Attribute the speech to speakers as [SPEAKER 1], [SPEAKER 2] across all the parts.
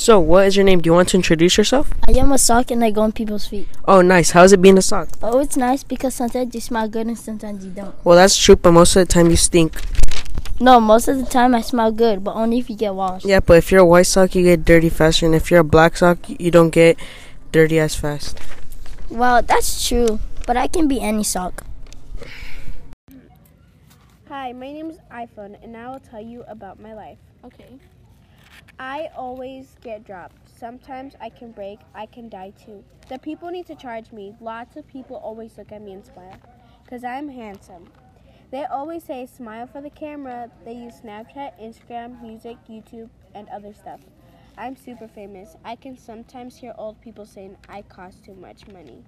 [SPEAKER 1] So, what is your name? Do you want to introduce yourself?
[SPEAKER 2] I am a sock and I go on people's feet.
[SPEAKER 1] Oh, nice. How's it being a sock?
[SPEAKER 2] Oh, it's nice because sometimes you smell good and sometimes you don't.
[SPEAKER 1] Well, that's true, but most of the time you stink.
[SPEAKER 2] No, most of the time I smell good, but only if you get washed.
[SPEAKER 1] Yeah, but if you're a white sock, you get dirty faster, and if you're a black sock, you don't get dirty as fast.
[SPEAKER 2] Well, that's true, but I can be any sock.
[SPEAKER 3] Hi, my name is iPhone, and I will tell you about my life.
[SPEAKER 2] Okay.
[SPEAKER 3] I always get dropped. Sometimes I can break, I can die too. The people need to charge me. Lots of people always look at me and smile because I'm handsome. They always say smile for the camera. They use Snapchat, Instagram, music, YouTube, and other stuff. I'm super famous. I can sometimes hear old people saying I cost too much money.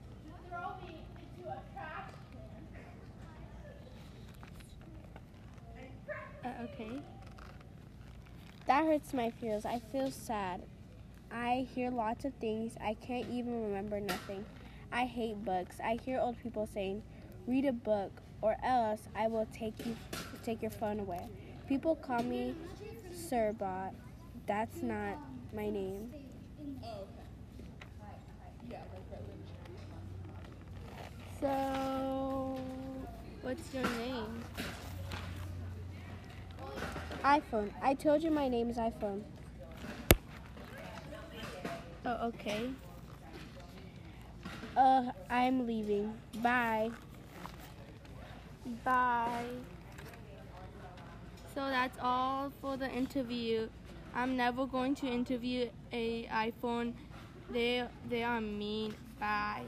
[SPEAKER 4] Uh, okay.
[SPEAKER 3] That hurts my feels. I feel sad. I hear lots of things. I can't even remember nothing. I hate books. I hear old people saying, "Read a book, or else I will take you take your phone away." People call me Sirbot. That's not my name.
[SPEAKER 4] So, what's your name?
[SPEAKER 3] iPhone. I told you my name is iPhone.
[SPEAKER 4] Oh, okay.
[SPEAKER 3] Uh, I'm leaving. Bye.
[SPEAKER 4] Bye. So that's all for the interview. I'm never going to interview a iPhone. They they are mean. Bye.